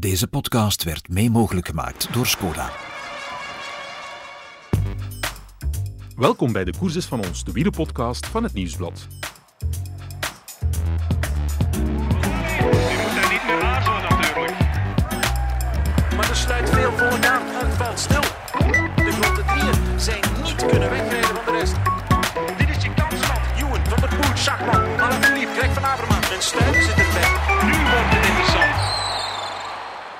Deze podcast werd mee mogelijk gemaakt door Skoda. Welkom bij de Koerses van ons, de wielerpodcast van het Nieuwsblad. moet daar niet meer aarzelen natuurlijk. Maar er sluit veel vooraan. Het valt stil. De grote drieën zijn niet kunnen wegrijden van de rest. Dit is je kansman. Ewan, Van der Poel, Schachman, Alaphilippe, Greg van Avermaat en Stuip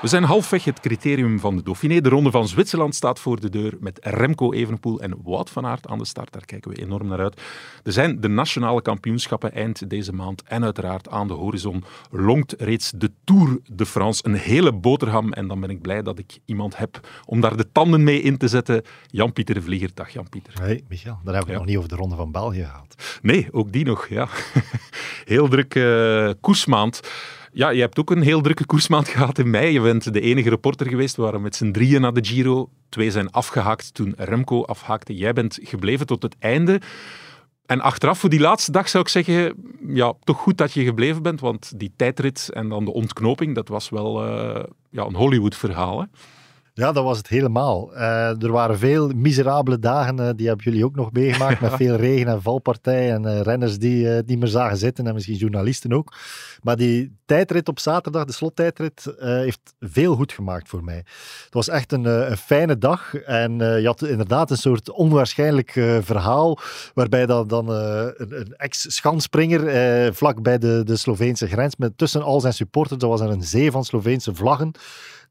We zijn halfweg het criterium van de Dauphiné. De Ronde van Zwitserland staat voor de deur met Remco Evenepoel en Wout van Aert aan de start. Daar kijken we enorm naar uit. Er zijn de nationale kampioenschappen eind deze maand en uiteraard aan de horizon longt reeds de Tour de France. Een hele boterham en dan ben ik blij dat ik iemand heb om daar de tanden mee in te zetten. Jan-Pieter Vlieger. Dag Jan-Pieter. Hey, Michel, daar hebben we Ja. nog niet over de Ronde van België gehad. Nee, ook die nog, ja. Heel druk eh, koersmaand. Ja, je hebt ook een heel drukke koersmaand gehad in mei. Je bent de enige reporter geweest. We met z'n drieën naar de Giro. Twee zijn afgehaakt toen Remco afhaakte. Jij bent gebleven tot het einde. En achteraf, voor die laatste dag, zou ik zeggen, ja, toch goed dat je gebleven bent, want die tijdrit en dan de ontknoping, dat was wel eh, ja, een Hollywood-verhaal. Ja, dat was het helemaal. Eh, er waren veel miserabele dagen, eh, die hebben jullie ook nog meegemaakt, met veel regen en valpartijen en eh, renners die niet meer zagen zitten en misschien journalisten ook. Maar die tijdrit op zaterdag, de slottijdrit, heeft veel goed gemaakt voor mij. Het was echt een, een fijne dag en je had inderdaad een soort onwaarschijnlijk verhaal, waarbij dan, dan een, een ex-schanspringer vlak bij de, de Sloveense grens, met tussen al zijn supporters, er was er een zee van Sloveense vlaggen,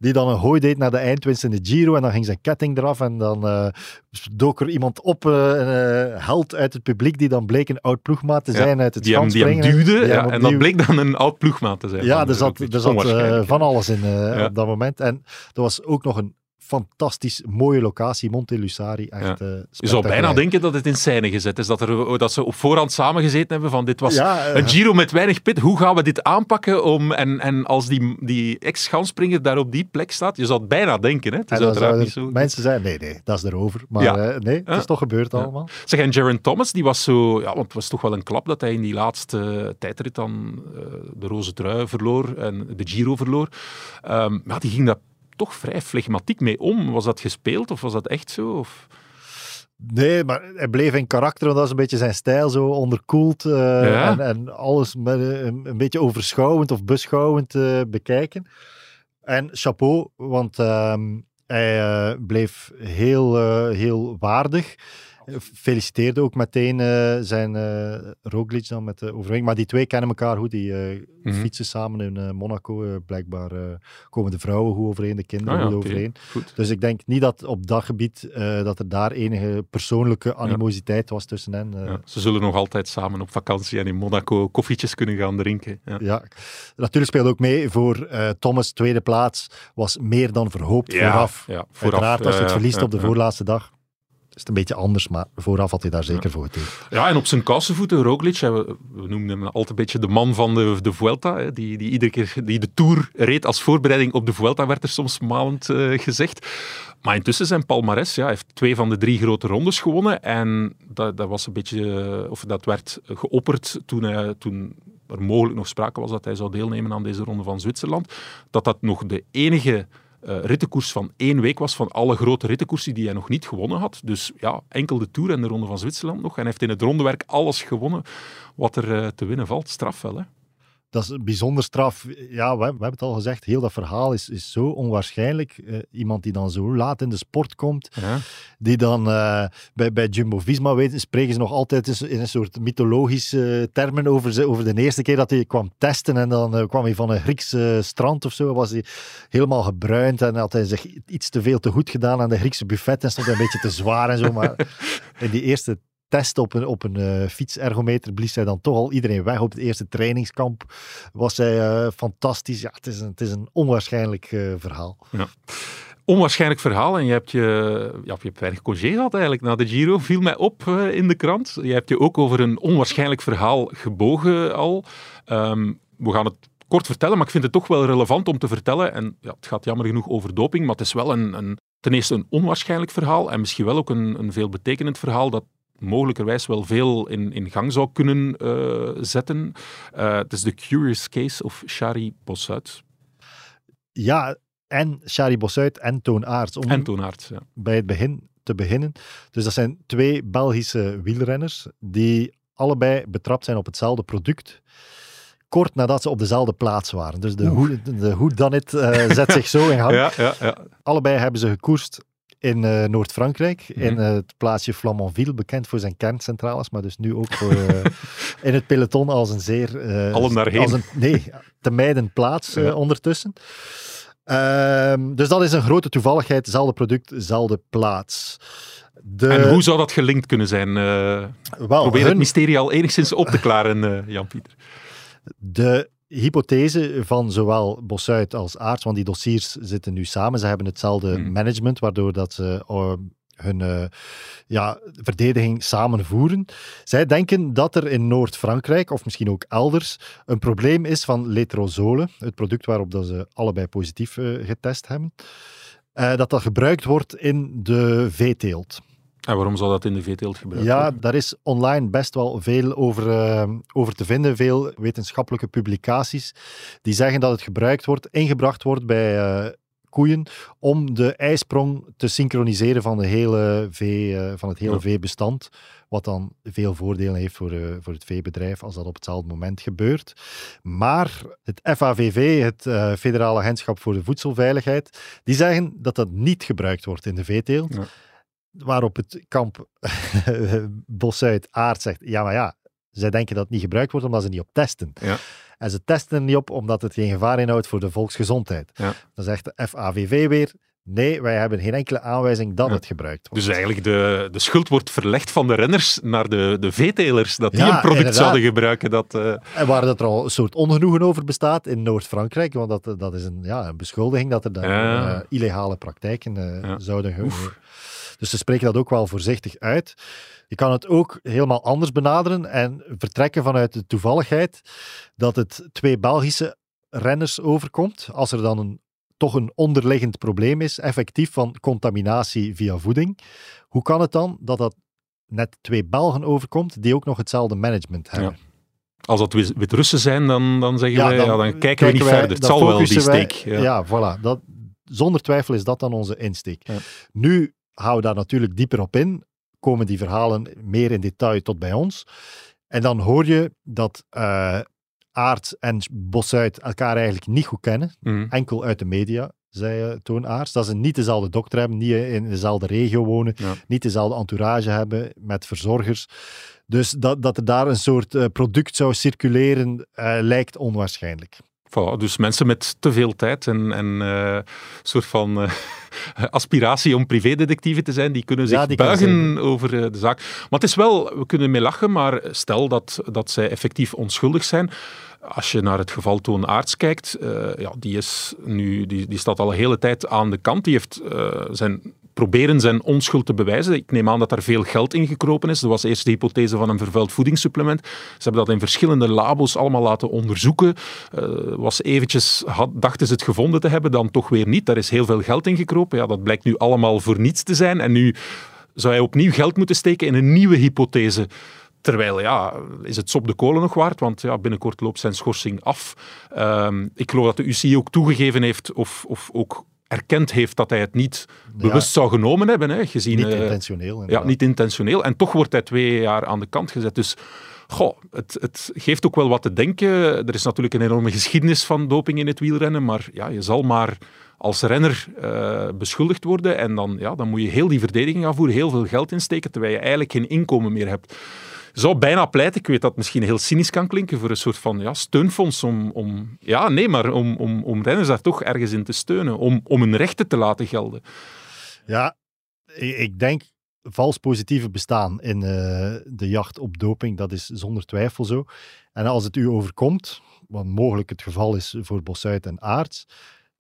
die dan een hooi deed naar de eindwinst in de Giro. En dan ging zijn ketting eraf en dan eh, dook er iemand op, eh, een eh, held uit het publiek, die dan bleek een oud ploegmaat te Ja, zijn uit het Die hem, die hem duwde, Die hem ja, en dat bleek dan een oud ploegmaat te zijn. Ja, er zat, er zat eh, van alles in eh, op dat moment. En er was ook nog een fantastisch mooie locatie, Monte Lussari. Echt, Ja. eh, Je zou bijna denken dat het in scène gezet is. Dat, er, dat ze op voorhand samengezeten hebben van dit was Ja, eh, een Giro met weinig pit. Hoe gaan we dit aanpakken? Om, en, en als die, die ex-schanspringer daar op die plek staat, je zou het bijna denken. Hè? Het is en dan uiteraard zouden niet zo. Mensen zeiden, nee, nee, dat is erover. Maar Ja. eh, nee, het is toch gebeurd allemaal. Zeg, en Jaron Thomas, die was zo... Ja, want het was toch wel een klap dat hij in die laatste tijdrit dan de roze trui verloor en de Giro verloor. Ehm, maar die ging daar toch vrij flegmatiek mee om. Was dat gespeeld of was dat echt zo? Of... Nee, maar hij bleef in karakter, want dat is een beetje zijn stijl, zo onderkoeld eh, Ja. en, en alles met een, een beetje overschouwend of beschouwend eh, bekijken. En chapeau, want ehm, hij eh, bleef heel, heel waardig. Feliciteerde ook meteen eh, zijn eh Roglic dan met de overwinning. Maar die twee kennen elkaar goed. Die eh, Mhm. fietsen samen in eh, Monaco. Eh, blijkbaar eh, komen de vrouwen goed overeen, de kinderen Ah ja, goed overeen. Goed. Dus ik denk niet dat op dat gebied eh, dat er daar enige persoonlijke animositeit was tussen hen. eh. Ja, ze zullen nog altijd samen op vakantie en in Monaco koffietjes kunnen gaan drinken. Ja. Natuurlijk speelde ook mee voor eh, Thomas. Tweede plaats was meer dan verhoopt vooraf. Ja, Uiteraard, als je het verliest op de voorlaatste dag, het een beetje anders. Maar vooraf had hij daar zeker voor getekend. Ja, en op zijn kousenvoeten, Roglic, we, we noemen hem altijd een beetje de man van de, de Vuelta, hè, die, die iedere keer die de Tour reed als voorbereiding op de Vuelta, werd er soms malend eh, gezegd. Maar intussen zijn palmares, ja, hij heeft twee van de drie grote rondes gewonnen en dat, dat was een beetje, eh, of dat werd geopperd toen, hij, toen er mogelijk nog sprake was dat hij zou deelnemen aan deze ronde van Zwitserland, dat dat nog de enige eh, rittenkoers van één week was van alle grote rittenkoersen die hij nog niet gewonnen had. Dus ja, enkel de Tour en de Ronde van Zwitserland nog. En hij heeft in het rondewerk alles gewonnen wat er eh, te winnen valt. Straf? Dat is een bijzonder straf. Ja, we, we hebben het al gezegd. Heel dat verhaal is, is zo onwaarschijnlijk. Eh, iemand die dan zo laat in de sport komt. Ja. Die dan eh, bij, bij Jumbo-Visma weten, spreken ze nog altijd in, in een soort mythologische termen over, ze, over de eerste keer dat hij kwam testen. En dan eh, kwam hij van een Grieks eh, strand of zo. Was hij helemaal gebruind en had hij zich iets te veel te goed gedaan aan de Griekse buffet. En stond hij een beetje te zwaar en zo. Maar in die eerste test op een, op een eh, fietsergometer blies hij dan toch al iedereen weg. Op het eerste trainingskamp was hij eh, fantastisch. Ja, het is een, het is een onwaarschijnlijk eh, verhaal. Onwaarschijnlijk verhaal. En je hebt, je, ja, je hebt weinig congé gehad eigenlijk na de Giro. Viel mij op in de krant. Je hebt je ook over een onwaarschijnlijk verhaal gebogen al. Ehm, we gaan het kort vertellen, maar ik vind het toch wel relevant om te vertellen. En ja, het gaat jammer genoeg over doping, maar het is wel een, een, ten eerste een onwaarschijnlijk verhaal en misschien wel ook een, een veelbetekenend verhaal dat mogelijkerwijs wel veel in, in gang zou kunnen eh, zetten. Eh, het is de Curious Case of Shari Bossut. Ja, en Shari Bossuit en Toon Aerts. Om En Toonaerts, ja. bij het begin te beginnen. Dus dat zijn twee Belgische wielrenners die allebei betrapt zijn op hetzelfde product. Kort nadat ze op dezelfde plaats waren. Dus de, hoe, de hoe dan het eh, zet zich zo in gang. Ja, ja, ja. Allebei hebben ze gekoerst in eh, Noord-Frankrijk, in Mhm. eh, het plaatsje Flamanville, bekend voor zijn kerncentrales, maar dus nu ook voor, eh, in het peloton als een zeer... Allen daarheen. Als een, nee, te mijden plaats Ja. ondertussen. Ehm, dus dat is een grote toevalligheid, hetzelfde product, dezelfde plaats. De, En hoe zou dat gelinkt kunnen zijn? Wel, probeer hun- het mysterie al enigszins op te klaren, Jan-Pieter. De hypothese van zowel Bossuit als Aarts, want die dossiers zitten nu samen, ze hebben hetzelfde Mhm. management, waardoor dat ze eh, hun eh, ja, verdediging samen voeren. Zij denken dat er in Noord-Frankrijk, of misschien ook elders, een probleem is van letrozole, het product waarop dat ze allebei positief eh, getest hebben, dat dat gebruikt wordt in de veeteelt. En waarom zou dat in de veeteelt gebruikt Ja, worden? daar is online best wel veel over, eh, over te vinden. Veel wetenschappelijke publicaties die zeggen dat het gebruikt wordt, ingebracht wordt bij eh, koeien om de ijsprong te synchroniseren van, de hele vee, eh, van het hele Ja. veebestand. Wat dan veel voordelen heeft voor, eh, voor het veebedrijf als dat op hetzelfde moment gebeurt. Maar het FAVV, het Federale Agentschap voor de Voedselveiligheid, die zeggen dat dat niet gebruikt wordt in de veeteelt. Ja. Waarop het kamp Bosuit Aard zegt, ja maar ja, zij denken dat het niet gebruikt wordt omdat ze niet op testen. Ja. En ze testen er niet op omdat het geen gevaar inhoudt voor de volksgezondheid. Ja. Dan zegt de FAVV weer, nee, wij hebben geen enkele aanwijzing dat Ja. het gebruikt wordt. Dus eigenlijk de, de schuld wordt verlegd van de renners naar de, de veetelers, dat die Ja, een product inderdaad. zouden gebruiken. Dat, eh, En waar dat er al een soort ongenoegen over bestaat in Noord-Frankrijk, want dat, dat is een, ja, een beschuldiging dat er daar Ja. eh, illegale praktijken eh, zouden ge- Oef. Dus ze spreken dat ook wel voorzichtig uit. Je kan het ook helemaal anders benaderen en vertrekken vanuit de toevalligheid dat het twee Belgische renners overkomt. Als er dan een, toch een onderliggend probleem is, effectief van contaminatie via voeding. Hoe kan het dan dat dat net twee Belgen overkomt die ook nog hetzelfde management hebben? als dat Wit- Wit-Russen zijn, dan, dan zeggen wij, ja, dan kijken, we niet wij- verder. Het dan zal wel die wij- steek. ja, Ja. voilà. Dat, zonder twijfel is dat dan onze insteek. Ja. Nu gaan we daar natuurlijk dieper op in. Komen die verhalen meer in detail tot bij ons. En dan hoor je dat eh Aert en Bossuit elkaar eigenlijk niet goed kennen. Mhm. Enkel uit de media, zei uh, Toon Aerts. Dat ze niet dezelfde dokter hebben, niet in dezelfde regio wonen, Ja. niet dezelfde entourage hebben met verzorgers. Dus dat, dat er daar een soort eh, product zou circuleren, eh, lijkt onwaarschijnlijk. Voilà, dus mensen met te veel tijd en een soort van eh, aspiratie om privédetectieve te zijn, die kunnen zich Ja, die kunnen buigen over eh, de zaak. Maar het is wel, we kunnen mee lachen, maar stel dat, dat zij effectief onschuldig zijn. Als je naar het geval Toon Aarts kijkt, eh, ja, die, is nu, die, die staat al een hele tijd aan de kant. Die heeft eh, zijn, proberen zijn onschuld te bewijzen. Ik neem aan dat daar veel geld in gekropen is. Dat was eerst de hypothese van een vervuild voedingssupplement. Ze hebben dat in verschillende labo's allemaal laten onderzoeken. Eh, was eventjes, dachten ze het gevonden te hebben, dan toch weer niet. Daar is heel veel geld in gekropen. Ja, dat blijkt nu allemaal voor niets te zijn. En nu zou hij opnieuw geld moeten steken in een nieuwe hypothese. Terwijl, ja, is het sop de kolen nog waard? Want ja, binnenkort loopt zijn schorsing af. Ehm, ik geloof dat de UCI ook toegegeven heeft, of, of ook erkend heeft, dat hij het niet bewust zou genomen hebben. Hè, gezien, Niet eh, intentioneel. ja, niet intentioneel. En toch wordt hij twee jaar aan de kant gezet. Dus goh, het, het geeft ook wel wat te denken. Er is natuurlijk een enorme geschiedenis van doping in het wielrennen. Maar ja, je zal maar als renner eh, beschuldigd worden. En dan, ja, dan moet je heel die verdediging aanvoeren, heel veel geld insteken, terwijl je eigenlijk geen inkomen meer hebt. Zou bijna pleiten, ik weet dat misschien heel cynisch kan klinken, voor een soort van ja, steunfonds om, om, ja, nee, maar om, om, om renners daar toch ergens in te steunen, om, om hun rechten te laten gelden. Ja, ik, denk vals positieve bestaan in eh, de jacht op doping, dat is zonder twijfel zo. En als het u overkomt, wat mogelijk het geval is voor Bossuit en Aarts,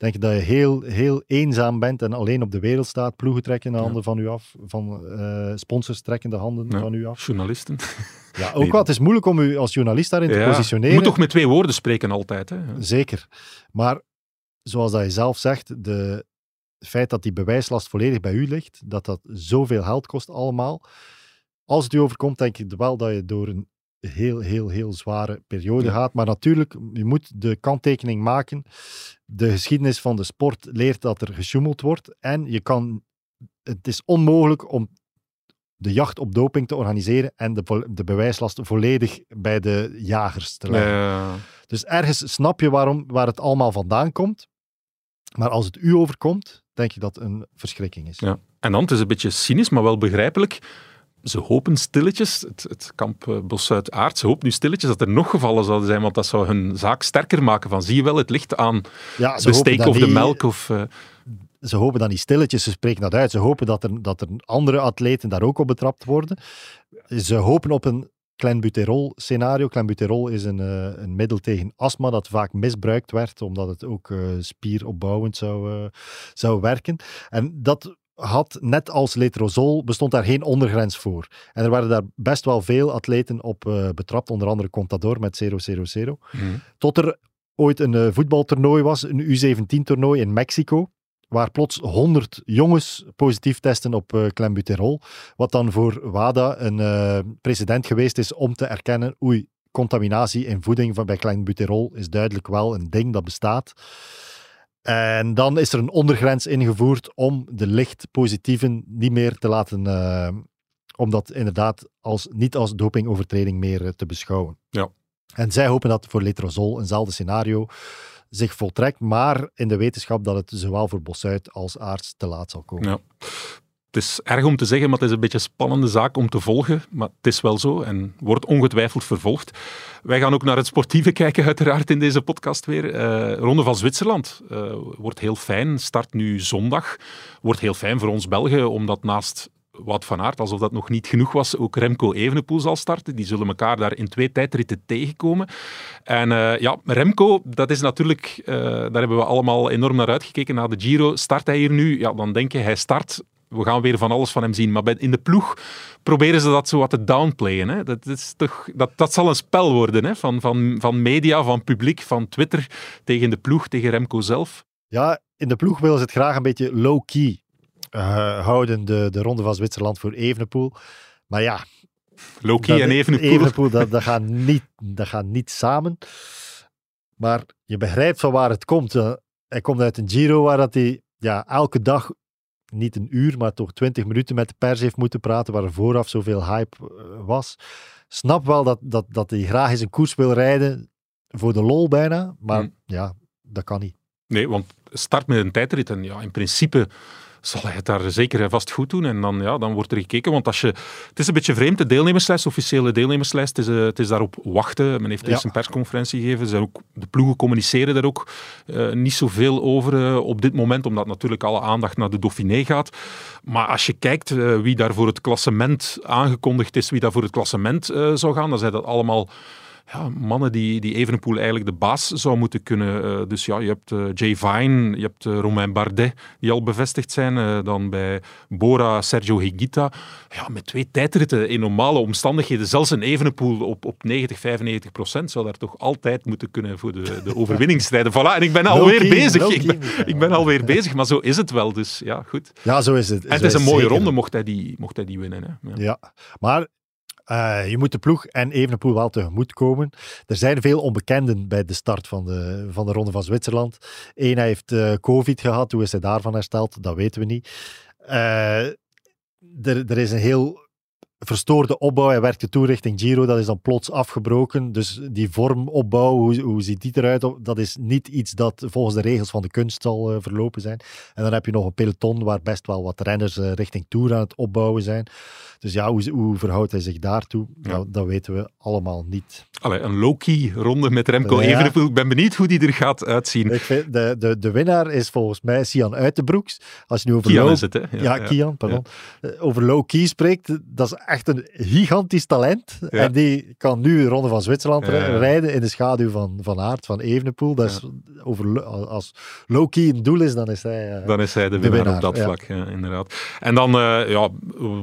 denk ik dat je heel, heel eenzaam bent en alleen op de wereld staat. Ploegen trekken de Ja. handen van u af, van eh, sponsors trekken de handen Ja. van u af. Journalisten. Ja, ook Nee. wel. Het is moeilijk om u als journalist daarin te positioneren. Je moet toch met twee woorden spreken altijd. Hè? Zeker. Maar zoals dat je zelf zegt, de, het feit dat die bewijslast volledig bij u ligt, dat dat zoveel geld kost allemaal. Als het u overkomt, denk ik wel dat je door een heel, heel, heel zware periode gaat. Maar natuurlijk, je moet de kanttekening maken. De geschiedenis van de sport leert dat er gesjoemeld wordt. En je kan, het is onmogelijk om de jacht op doping te organiseren en de, de bewijslast volledig bij de jagers te leggen. Eh, Dus ergens snap je waarom, waar het allemaal vandaan komt. Maar als het u overkomt, denk je dat het een verschrikking is. Ja. En dan, het is een beetje cynisch, maar wel begrijpelijk. Ze hopen stilletjes, het, het kamp eh, Bossuit-Aard, ze hopen nu stilletjes dat er nog gevallen zouden zijn, want dat zou hun zaak sterker maken. Van zie je wel, het ligt aan Ja, de dat of de melk. Of, eh, Ze hopen dat niet stilletjes, ze spreken dat uit. Ze hopen dat er, dat er andere atleten daar ook op betrapt worden. Ze hopen op een clenbuterol scenario. Clenbuterol is een, eh, een middel tegen astma dat vaak misbruikt werd, omdat het ook eh, spieropbouwend zou, zou werken. En dat had, net als letrozol, bestond daar geen ondergrens voor. En er waren daar best wel veel atleten op eh, betrapt, onder andere Contador met 000. Tot er ooit een eh, voetbaltoernooi was, een U17-toernooi in Mexico, waar plots 100 jongens positief testen op eh clenbuterol, wat dan voor WADA een eh, precedent geweest is om te erkennen, oei, contaminatie in voeding van, bij clenbuterol is duidelijk wel een ding dat bestaat. En dan is er een ondergrens ingevoerd om de licht positieven niet meer te laten, eh, om dat inderdaad als, niet als dopingovertreding meer eh, te beschouwen. Ja. En zij hopen dat voor letrozol eenzelfde scenario zich voltrekt, maar in de wetenschap dat het zowel voor Bosuit als arts te laat zal komen. Ja. Het is erg om te zeggen, maar het is een beetje een spannende zaak om te volgen. Maar het is wel zo en wordt ongetwijfeld vervolgd. Wij gaan ook naar het sportieve kijken, uiteraard, in deze podcast weer. Eh, Ronde van Zwitserland eh, wordt heel fijn. Start nu zondag. Wordt heel fijn voor ons Belgen, omdat naast Wout van Aert, alsof dat nog niet genoeg was, ook Remco Evenepoel zal starten. Die zullen elkaar daar in twee tijdritten tegenkomen. En eh, ja, Remco, dat is natuurlijk, daar hebben we allemaal enorm naar uitgekeken. Na de Giro start hij hier nu. Ja, dan denk je, hij start. We gaan weer van alles van hem zien. Maar bij, in de ploeg proberen ze dat zo wat te downplayen. Hè. Dat, is toch, dat, dat zal een spel worden hè. Van, van, van media, van publiek, van Twitter tegen de ploeg, tegen Remco zelf. Ja, in de ploeg willen ze het graag een beetje low-key eh, houden, de, de Ronde van Zwitserland voor Evenepoel. Maar ja, dat- en Evenepoel. Evenepoel, dat, dat, gaat niet, dat gaat niet samen. Maar je begrijpt van waar het komt. Hij komt uit een Giro waar dat hij ja, elke dag, niet een uur, maar toch twintig minuten met de pers heeft moeten praten, waar er vooraf zoveel hype eh, was. Snap wel dat, dat, dat hij graag eens een koers wil rijden, voor de lol bijna. Maar Hm. ja, dat kan niet. Nee, want start met een tijdrit en ja, in principe zal hij het daar zeker en vast goed doen. En dan, ja, dan wordt er gekeken, want als je... Het is een beetje vreemd, de deelnemerslijst, de officiële deelnemerslijst, het is, eh, het is daarop wachten. Men heeft eerst Ja. een persconferentie gegeven. Ze zijn ook, de ploegen communiceren daar ook eh, niet zoveel over eh, op dit moment, omdat natuurlijk alle aandacht naar de Dauphiné gaat. Maar als je kijkt wie daar voor het klassement aangekondigd is, wie daar voor het klassement zou gaan, dan zijn dat allemaal ja, mannen die, die Evenepoel eigenlijk de baas zou moeten kunnen. eh, dus ja, je hebt eh, Jay Vine, je hebt eh, Romain Bardet, die al bevestigd zijn. dan bij Bora, Sergio Higuita. Ja, met twee tijdritten in normale omstandigheden, zelfs een Evenepoel op, op 90, 95 procent, zou daar toch altijd moeten kunnen voor de, de overwinning strijden. Voilà, en ik ben alweer bezig. Ik ben, ik alweer bezig, maar zo is het wel. Dus ja, goed. Ja, zo is het. En het is een mooie zeker. ronde, mocht hij die, mocht hij die winnen. Hè. Ja. Ja, maar eh, je moet de ploeg en Evenepoel wel tegemoet komen. Er zijn veel onbekenden bij de start van de, van de Ronde van Zwitserland. Eén, heeft eh, COVID gehad. Hoe is hij daarvan hersteld? Dat weten we niet. Eh, er, er is een heel verstoorde opbouw. Hij werkte toe richting Giro. Dat is dan plots afgebroken. Dus die vormopbouw, hoe, hoe ziet die eruit? Dat is niet iets dat volgens de regels van de kunst zal eh, verlopen zijn. En dan heb je nog een peloton waar best wel wat renners eh, richting Tour aan het opbouwen zijn. Dus ja, hoe, hoe verhoudt hij zich daartoe? Ja. Dat, dat weten we allemaal niet. Allee, een low-key ronde met Remco Ja. Evenepoel. Ik ben benieuwd hoe die er gaat uitzien. Ik vind de, de, de winnaar is volgens mij Sian Uitenbroeks. Als je nu over Kian low- is het, hè? Ja, Kian, pardon. Eh, Over low key spreekt, dat is echt een gigantisch talent. Ja. En die kan nu de Ronde van Zwitserland Ja, rijden in de schaduw van, van Aert, van Evenepoel. Dat is over, als low key een doel is, dan is hij... eh, Dan is hij de De winnaar, op dat vlak, ja, inderdaad. En dan eh, ja,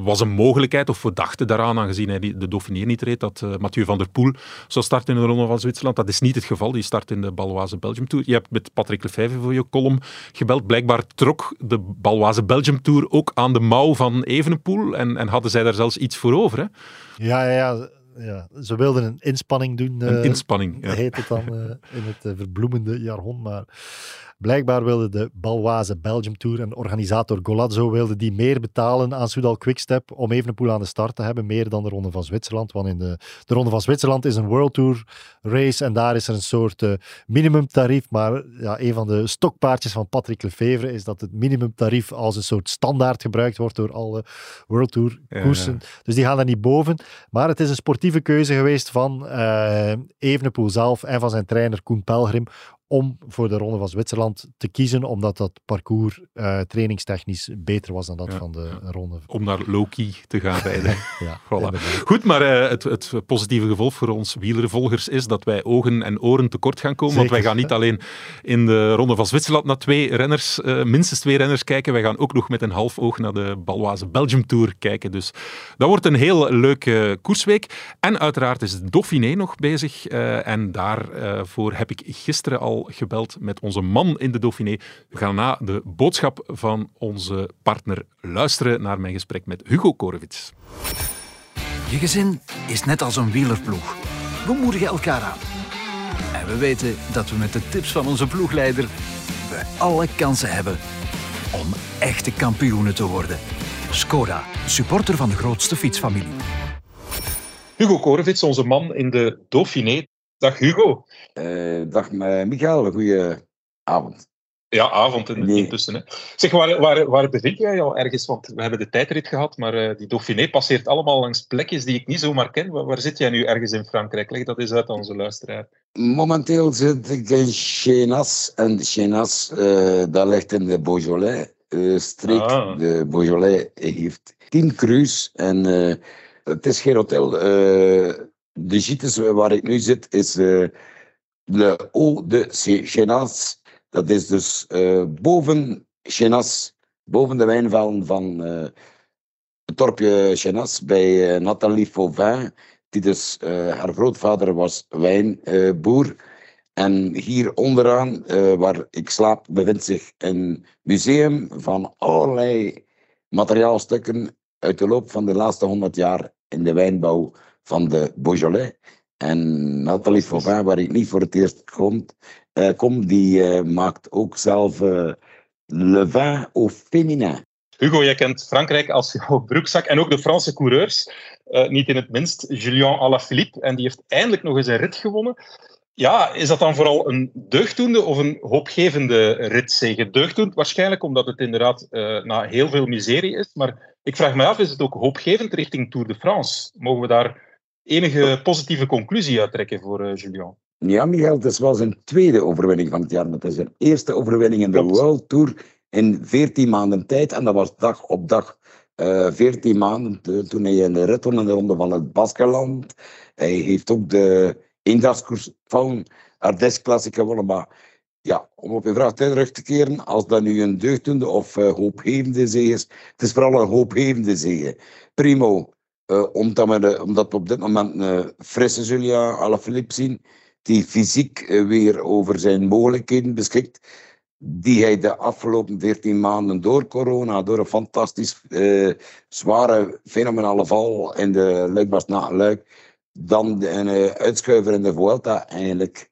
was een mogelijkheid, of we dachten daaraan, aangezien hij de Dauphiné niet reed, dat eh, Mathieu van der Poel zou starten in de Ronde van Zwitserland. Dat is niet het geval. Die start in de Baloise Belgium Tour. Je hebt met Patrick Lefevre voor je column gebeld. Blijkbaar trok de Baloise Belgium Tour ook aan de mouw van Evenepoel. En, en hadden zij daar zelfs iets voor over. Hè? Ja, ja, ja. ja, ze wilden een inspanning doen. Een eh, inspanning. Ja. heet het dan eh, in het eh, verbloemende jargon. Maar blijkbaar wilde de Balwaze Belgium Tour en organisator Golazzo wilde die meer betalen aan Soudal Quickstep om Evenepoel aan de start te hebben, meer dan de Ronde van Zwitserland. Want in de, de Ronde van Zwitserland is een World Tour race en daar is er een soort eh, minimumtarief. Maar ja, een van de stokpaardjes van Patrick Lefevre is dat het minimumtarief als een soort standaard gebruikt wordt door alle World Tour Ja, koersen. Dus die gaan daar niet boven. Maar het is een sportieve keuze geweest van eh Evenepoel zelf en van zijn trainer Koen Pelgrim om voor de Ronde van Zwitserland te kiezen, omdat dat parcours eh, trainingstechnisch beter was dan dat Ja, van de ronde. Om naar Loki te gaan rijden. Ja, Voilà. Goed, maar eh, het, het positieve gevolg voor ons wielervolgers is dat wij ogen en oren tekort gaan komen. Want wij gaan niet alleen in de Ronde van Zwitserland naar twee renners, eh, minstens twee renners kijken. Wij gaan ook nog met een half oog naar de Balwaze Belgium Tour kijken. Dus dat wordt een heel leuke koersweek. En uiteraard is Dauphiné nog bezig. en daarvoor heb ik gisteren al gebeld met onze man in de Dauphiné. We gaan na de boodschap van onze partner luisteren naar mijn gesprek met Hugo Korevits. Je gezin is net als een wielerploeg. We moedigen elkaar aan. En we weten dat we met de tips van onze ploegleider we alle kansen hebben om echte kampioenen te worden. Skoda, supporter van de grootste fietsfamilie. Hugo Korevits, onze man in de Dauphiné. Dag Hugo. Eh, dag eh, Michael, goeie avond. Ja, avond in, Nee. intussen. Hè. Zeg, waar, waar, waar bevind jij jou ergens? Want we hebben de tijdrit gehad, maar eh, die Dauphiné passeert allemaal langs plekjes die ik niet zomaar ken. Waar, waar zit jij nu ergens in Frankrijk? Leg dat eens uit aan onze luisteraar. Momenteel zit ik in Chenas. En Chenas, eh dat ligt in de Beaujolais-streek. Ah. De Beaujolais heeft tien cru's en het is geen hotel. De gites waar ik nu zit is de Eau de Chenas. Dat is dus eh, boven Chenas, boven de wijnvelden van eh, het dorpje Chenas bij eh, Nathalie Fauvin. Die dus, haar grootvader was wijnboer. en hier onderaan, waar ik slaap, bevindt zich een museum van allerlei materiaalstukken uit de loop van de laatste honderd jaar in de wijnbouw van de Beaujolais. En Nathalie Fauvin, waar ik niet voor het eerst kom, eh, kom die eh, maakt ook zelf eh, le vin au féminin. Hugo, jij kent Frankrijk als jouw broekzak en ook de Franse coureurs. Niet in het minst Julien Alaphilippe. En die heeft eindelijk nog eens een rit gewonnen. Ja, is dat dan vooral een deugdoende of een hoopgevende ritzege? Deugdoend waarschijnlijk, omdat het inderdaad na heel veel miserie is. Maar ik vraag me af, is het ook hoopgevend richting Tour de France? Mogen we daar enige positieve conclusie uit trekken voor eh, Julien? Ja, Michael, het is wel zijn tweede overwinning van het jaar. Maar het is zijn eerste overwinning in de Klopt. World Tour in 14 maanden tijd. En dat was dag op dag. eh 14 maanden toen hij in de rit won in de Ronde van het Baskeland. Hij heeft ook de eendagskoers van Ardèche Classic gewonnen. Maar ja, om op je vraag terug te keren, als dat nu een deugdende of eh, hoopgevende zege is, het is vooral een hoopgevende zege. Primo, eh, omdat, we omdat we op dit moment een frisse Julia Alaphilippe zien, die fysiek eh, weer over zijn mogelijkheden beschikt, die hij de afgelopen 14 maanden door corona, door een fantastisch eh, zware, fenomenale val in de Luik na Luik, dan een eh, uitschuiver in de Vuelta eigenlijk,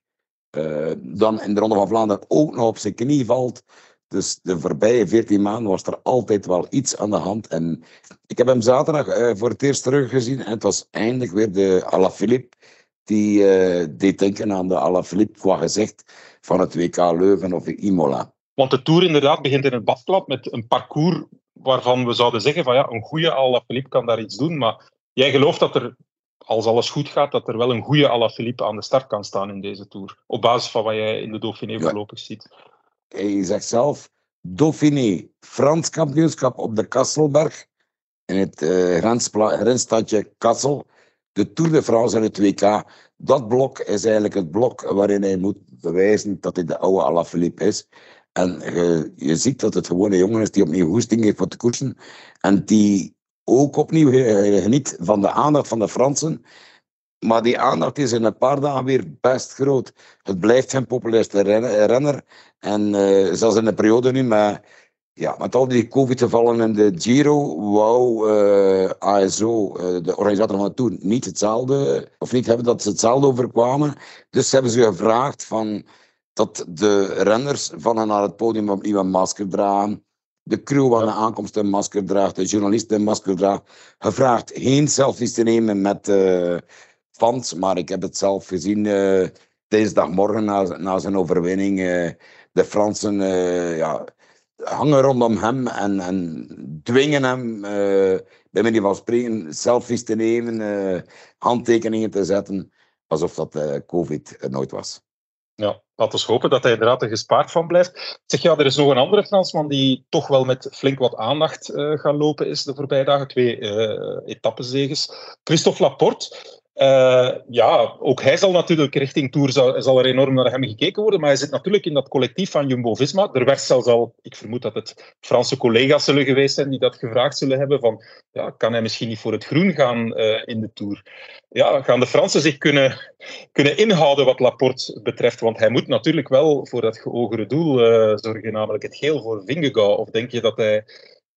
eh, dan in de Ronde van Vlaanderen ook nog op zijn knie valt. Dus de voorbije 14 maanden was er altijd wel iets aan de hand. En ik heb hem zaterdag eh, voor het eerst teruggezien en het was eindelijk weer de Alaphilippe die eh, deed denken aan de Alaphilippe qua gezegd van het WK Leuven of Imola. Want de Tour inderdaad begint in het badklap met een parcours waarvan we zouden zeggen van ja, een goede Alaphilippe kan daar iets doen. Maar jij gelooft dat er, als alles goed gaat, dat er wel een goede Alaphilippe aan de start kan staan in deze Tour. Op basis van wat jij in de Dauphiné Ja. voorlopig ziet. Hij zegt zelf, Dauphiné, Frans kampioenschap op de Kasselberg, in het grenspla- grensstadje Kassel, de Tour de France en het WK. Dat blok is eigenlijk het blok waarin hij moet bewijzen dat hij de oude Alaphilippe is. En je, je ziet dat het gewoon een jongen is die opnieuw hoesting heeft voor te koersen. En die ook opnieuw eh, geniet van de aandacht van de Fransen. Maar die aandacht is in een paar dagen weer best groot. Het blijft zijn populairste ren- renner. En eh, zelfs in de periode nu met Ja, met al die COVID-gevallen in de Giro wou eh, ASO, eh, de organisator van de Tour, niet hetzelfde, of niet hebben dat ze hetzelfde overkwamen. Dus hebben ze gevraagd van, dat de renners van en naar het podium opnieuw een masker dragen. De crew aan de aankomst een masker draagt, de journalist een masker draagt. Gevraagd geen selfies te nemen met fans, maar ik heb het zelf gezien uh, dinsdagmorgen na, na zijn overwinning. eh, de Fransen eh, ja, hangen rondom hem en, en dwingen hem, eh, bij manier van spreken, selfies te nemen, eh, handtekeningen te zetten, alsof dat eh, COVID nooit was. Ja, laten we hopen dat hij inderdaad er gespaard van blijft. Zeg ja, er is nog een andere Fransman die toch wel met flink wat aandacht eh, gaan lopen is de voorbije dagen. Twee eh etappezeges. Christophe Laporte. Eh, ja, ook hij zal natuurlijk richting Tour, zal, zal er enorm naar hem gekeken worden, maar hij zit natuurlijk in dat collectief van Jumbo-Visma. Er werd zelfs al, ik vermoed dat het Franse collega's zullen geweest zijn die dat gevraagd zullen hebben, van ja, kan hij misschien niet voor het groen gaan eh, in de Tour? Ja, gaan de Fransen zich kunnen, kunnen inhouden wat Laporte betreft? Want hij moet natuurlijk wel voor dat geogere doel eh, zorgen, namelijk het geel voor Vingegaard. Of denk je dat hij,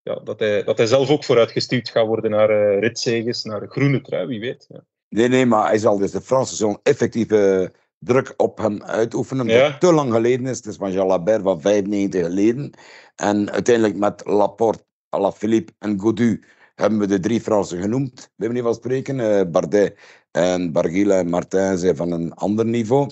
ja, dat hij, dat hij zelf ook vooruitgestuurd gaat worden naar uh, ritzeges, naar groene trui, wie weet? Ja. Nee, nee, maar hij zal dus de Fransen zo'n effectieve druk op hem uitoefenen. Ja. Dat te lang geleden is. Het is van Jean Labert van 95 geleden. En uiteindelijk met Laporte, Alaphilippe en Godu hebben we de drie Fransen genoemd, bij manier van spreken. Eh, Bardet en Barguil en Martin zijn van een ander niveau.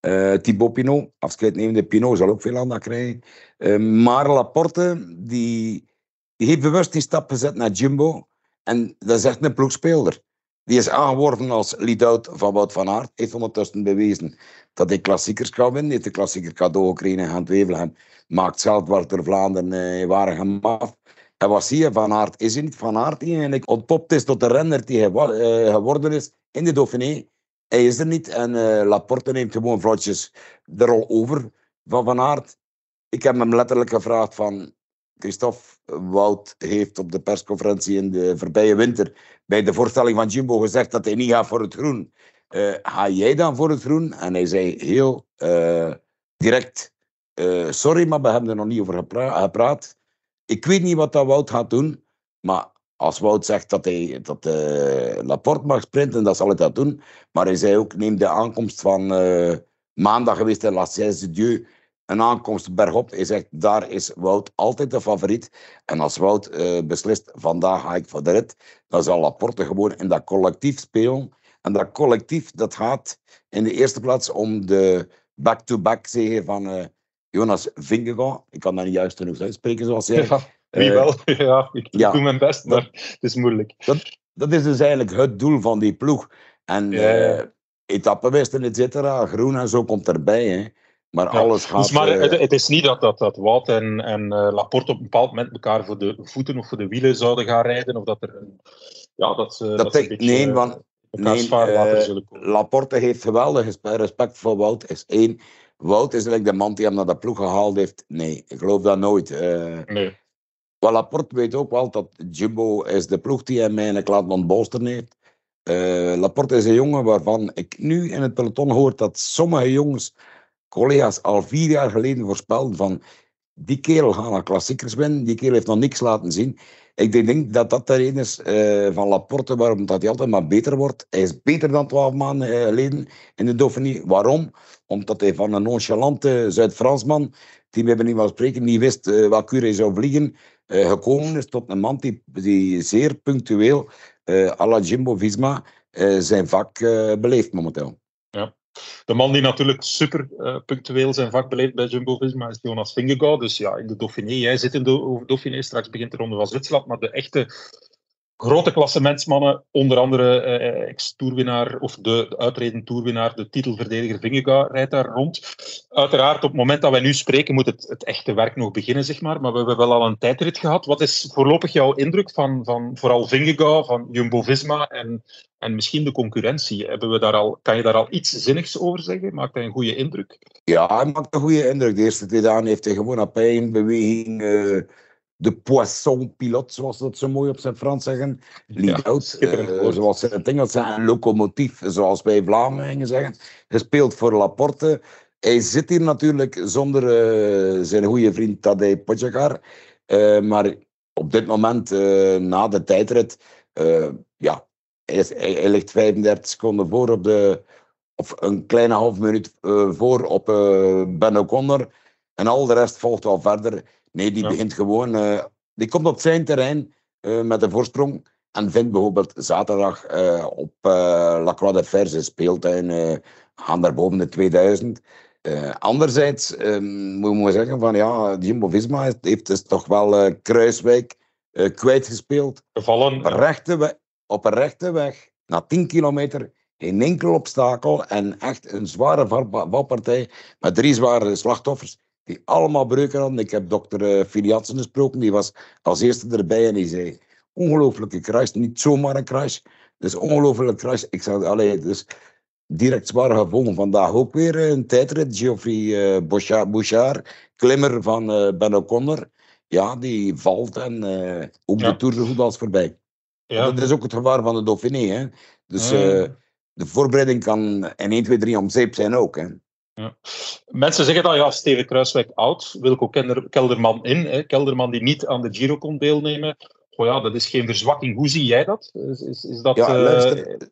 Eh Thibaut Pinot, afscheid nemende Pinot, zal ook veel aandacht krijgen. Eh, maar Laporte, die, die heeft bewust die stap gezet naar Jumbo. En dat is echt een ploegspeler. Die is aangeworven als lead-out van Wout van Aert. Heeft ondertussen bewezen dat hij klassiekers kan winnen. Heeft de klassieker cadeau gekregen in Gent-Wevelgem. Maakt zelf door Vlaanderen eh, waren af. En wat zie? Van Aert is niet. Van Aert die eigenlijk ontpopt is tot de renner die hij eh, geworden is in de Dauphiné. Hij is er niet. En eh, Laporte neemt gewoon vlotjes de rol over van Van Aert. Ik heb hem letterlijk gevraagd van... Christophe Wout heeft op de persconferentie in de voorbije winter bij de voorstelling van Jumbo gezegd dat hij niet gaat voor het groen. Eh, ga jij dan voor het groen? En hij zei heel eh, direct: eh, Sorry, maar we hebben er nog niet over gepra- gepraat. Ik weet niet wat dat Wout gaat doen, maar als Wout zegt dat hij dat, Laporte mag sprinten, dan zal hij dat doen. Maar hij zei ook: Neem de aankomst van maandag geweest in La de Dieu. Een aankomst bergop. Hij zegt, daar is Wout altijd de favoriet. En als Wout eh, beslist, vandaag ga ik voor de rit, dan zal Laporte gewoon in dat collectief spelen. En dat collectief, dat gaat in de eerste plaats om de back-to-back zege van eh, Jonas Vingegaard. Ik kan dat niet juist genoeg uitspreken, zoals jij. Ja, wie Eh, wel? Ja, ik ja. doe mijn best, maar het is moeilijk. Dat is dus eigenlijk het doel van die ploeg. En Ja, ja. etappenwisten, et cetera, groen en zo komt erbij. Hè. Maar Ja, alles gaat... Dus maar eh, het, het is niet dat, dat, dat Wout en, en eh, Laporte op een bepaald moment elkaar voor de voeten of voor de wielen zouden gaan rijden. Of dat er ja, dat ze, dat ze beetje nee, want- nee, eh. Laporte heeft geweldig respect voor Wout. Is één. Wout is eigenlijk de man die hem naar de ploeg gehaald heeft. Nee, ik geloof dat nooit. Eh Nee. maar Laporte weet ook wel dat Jumbo is de ploeg die hem eigenlijk laten ontbolsteren heeft. Eh, Laporte is een jongen waarvan ik nu in het peloton hoor dat sommige jongens, collega's, al vier jaar geleden voorspelden van die kerel gaat naar klassiekers winnen, die kerel heeft nog niks laten zien. Ik denk dat dat de reden is eh, van Laporte waarom dat hij altijd maar beter wordt. Hij is beter dan twaalf maanden eh, geleden in de Dauphiné. Waarom? Omdat hij van een nonchalante Zuid-Fransman, die we niet wel spreken, niet wist eh welke uur hij zou vliegen, gekomen is tot een man die, zeer punctueel, à la Jimbo Visma, zijn vak beleeft momenteel. De man die natuurlijk super eh, punctueel zijn vak beleeft bij Jumbo-Visma is Jonas Vingegaard. Dus ja, in de Dauphiné. Jij zit in de Dauphiné, straks begint de Ronde van Zwitserland. Maar de echte grote klassementsmannen, onder andere eh, ex-toerwinnaar of de, de uitredend toerwinnaar, de titelverdediger Vingegaard, rijdt daar rond. Uiteraard, op het moment dat wij nu spreken, moet het, het echte werk nog beginnen, zeg maar. Maar we hebben wel al een tijdrit gehad. Wat is voorlopig jouw indruk van, van vooral Vingegaard, van Jumbo-Visma en, en misschien de concurrentie? Hebben we daar al, kan je daar al iets zinnigs over zeggen? Maakt hij een goede indruk? Ja, hij maakt een goede indruk. De eerste twee dagen heeft hij gewoon op beweging eh, de poisson pilote, zoals ze dat zo mooi op zijn Frans zeggen. Lead out, schitterend eh, zoals ze in het Engels zeggen, een locomotief, zoals wij Vlamingen zeggen. Gespeeld voor Laporte. hij zit hier natuurlijk zonder eh, zijn goede vriend Tadej Pogacar. Eh, maar op dit moment, na de tijdrit, ja, hij, is- hij, hij ligt 35 seconden voor op de, of een kleine half minuut voor op Ben O'Connor. En al de rest volgt wel verder. Nee, die Ja. begint gewoon. eh, die komt op zijn terrein eh, met een voorsprong. En vindt bijvoorbeeld zaterdag eh, op La Croix de Fer zijn speeltuin. gaan daar boven de 2000. Eh, anderzijds eh, moet je zeggen van ja, Jumbo Visma heeft, dus toch wel Kruiswijk kwijtgespeeld. Gevallen. Op een, rechte weg, op een rechte weg, na 10 kilometer, geen enkel obstakel en echt een zware val- valpartij met drie zware slachtoffers die allemaal breuken hadden. Ik heb dokter Filiatsen gesproken, die was als eerste erbij en die zei ongelooflijke crash, niet zomaar een crash, dus ongelooflijke crash. Ik zei, allee, dus direct zware gevolgen. Vandaag ook weer eh, een tijdrit, Geoffrey eh, Bouchard, klimmer van eh Ben O'Connor. Ja, die valt en eh, ook Ja. de Tour zo goed als voorbij. ja. Dat is ook het gevaar van de Dauphiné. Hè. Dus eh, de voorbereiding kan in 1, 2, 3 om zeep zijn ook. Hè. Mensen zeggen dan, ja, Steven Kruiswijk oud, Wilco Kelder- Kelderman in. Hè. Kelderman die niet aan de Giro kon deelnemen. Oh ja, dat is geen verzwakking. Hoe zie jij dat? Is, is, is dat Ja, eh, luister,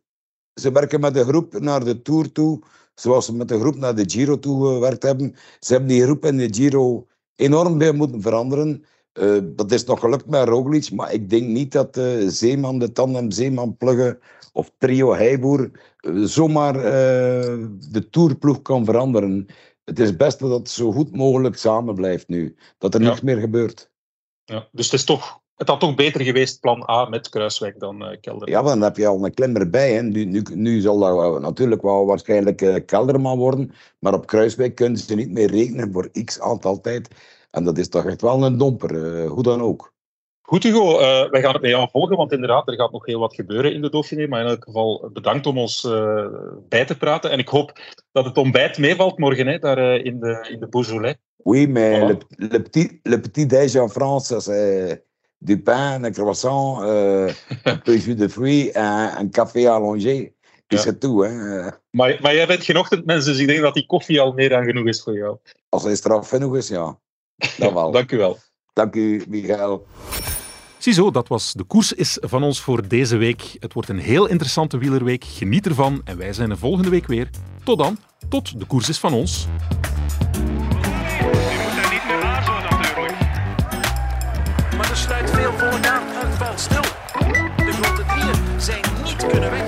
ze werken met de groep naar de Tour toe, zoals ze met de groep naar de Giro toe gewerkt hebben. Ze hebben die groep in de Giro enorm bij moeten veranderen. Eh, dat is nog gelukt met Roglic, maar ik denk niet dat eh, Zeeman, de tandem Zeeman pluggen of trio Heiboer eh, zomaar de Tourploeg kan veranderen. Het is best dat het zo goed mogelijk samen blijft nu. Dat er Ja. niks meer gebeurt. ja. Dus het, is toch, het had toch beter geweest, plan A met Kruiswijk dan Kelderman. Ja, dan heb je al een klimmer bij. Hè. Nu, nu, nu zal dat natuurlijk wel waarschijnlijk Kelderman worden. Maar op Kruiswijk kunnen ze niet meer rekenen voor x aantal tijd. En dat is toch echt wel een domper, eh, hoe dan ook. Goed Hugo, eh, wij gaan het met jou volgen, want inderdaad, er gaat nog heel wat gebeuren in de Dauphiné. Maar in elk geval bedankt om ons eh, bij te praten. En ik hoop dat het ontbijt meevalt morgen hè, daar in de, in de Beaujolais. Oui, mais Voilà. le, le petit, le petit déj en France, c'est du pain, un croissant, euh, un peu jus de fruits, un, un café allongé. Ja. Is het toe, hè. Maar, maar jij bent geen ochtendmens, dus ik denk dat die koffie al meer dan genoeg is voor jou. Als hij straf genoeg is, ja. Dat wel. Dank u wel. Dank u, Michael. Ziezo, dat was de koers is van ons voor deze week. Het wordt een heel interessante wielerweek. Geniet ervan en wij zijn er volgende week weer. Tot dan, tot de koers is van ons. Nu moet hij niet meer aarzelen natuurlijk. Maar er sluit veel voor valt stil. De grote drieën zijn niet kunnen.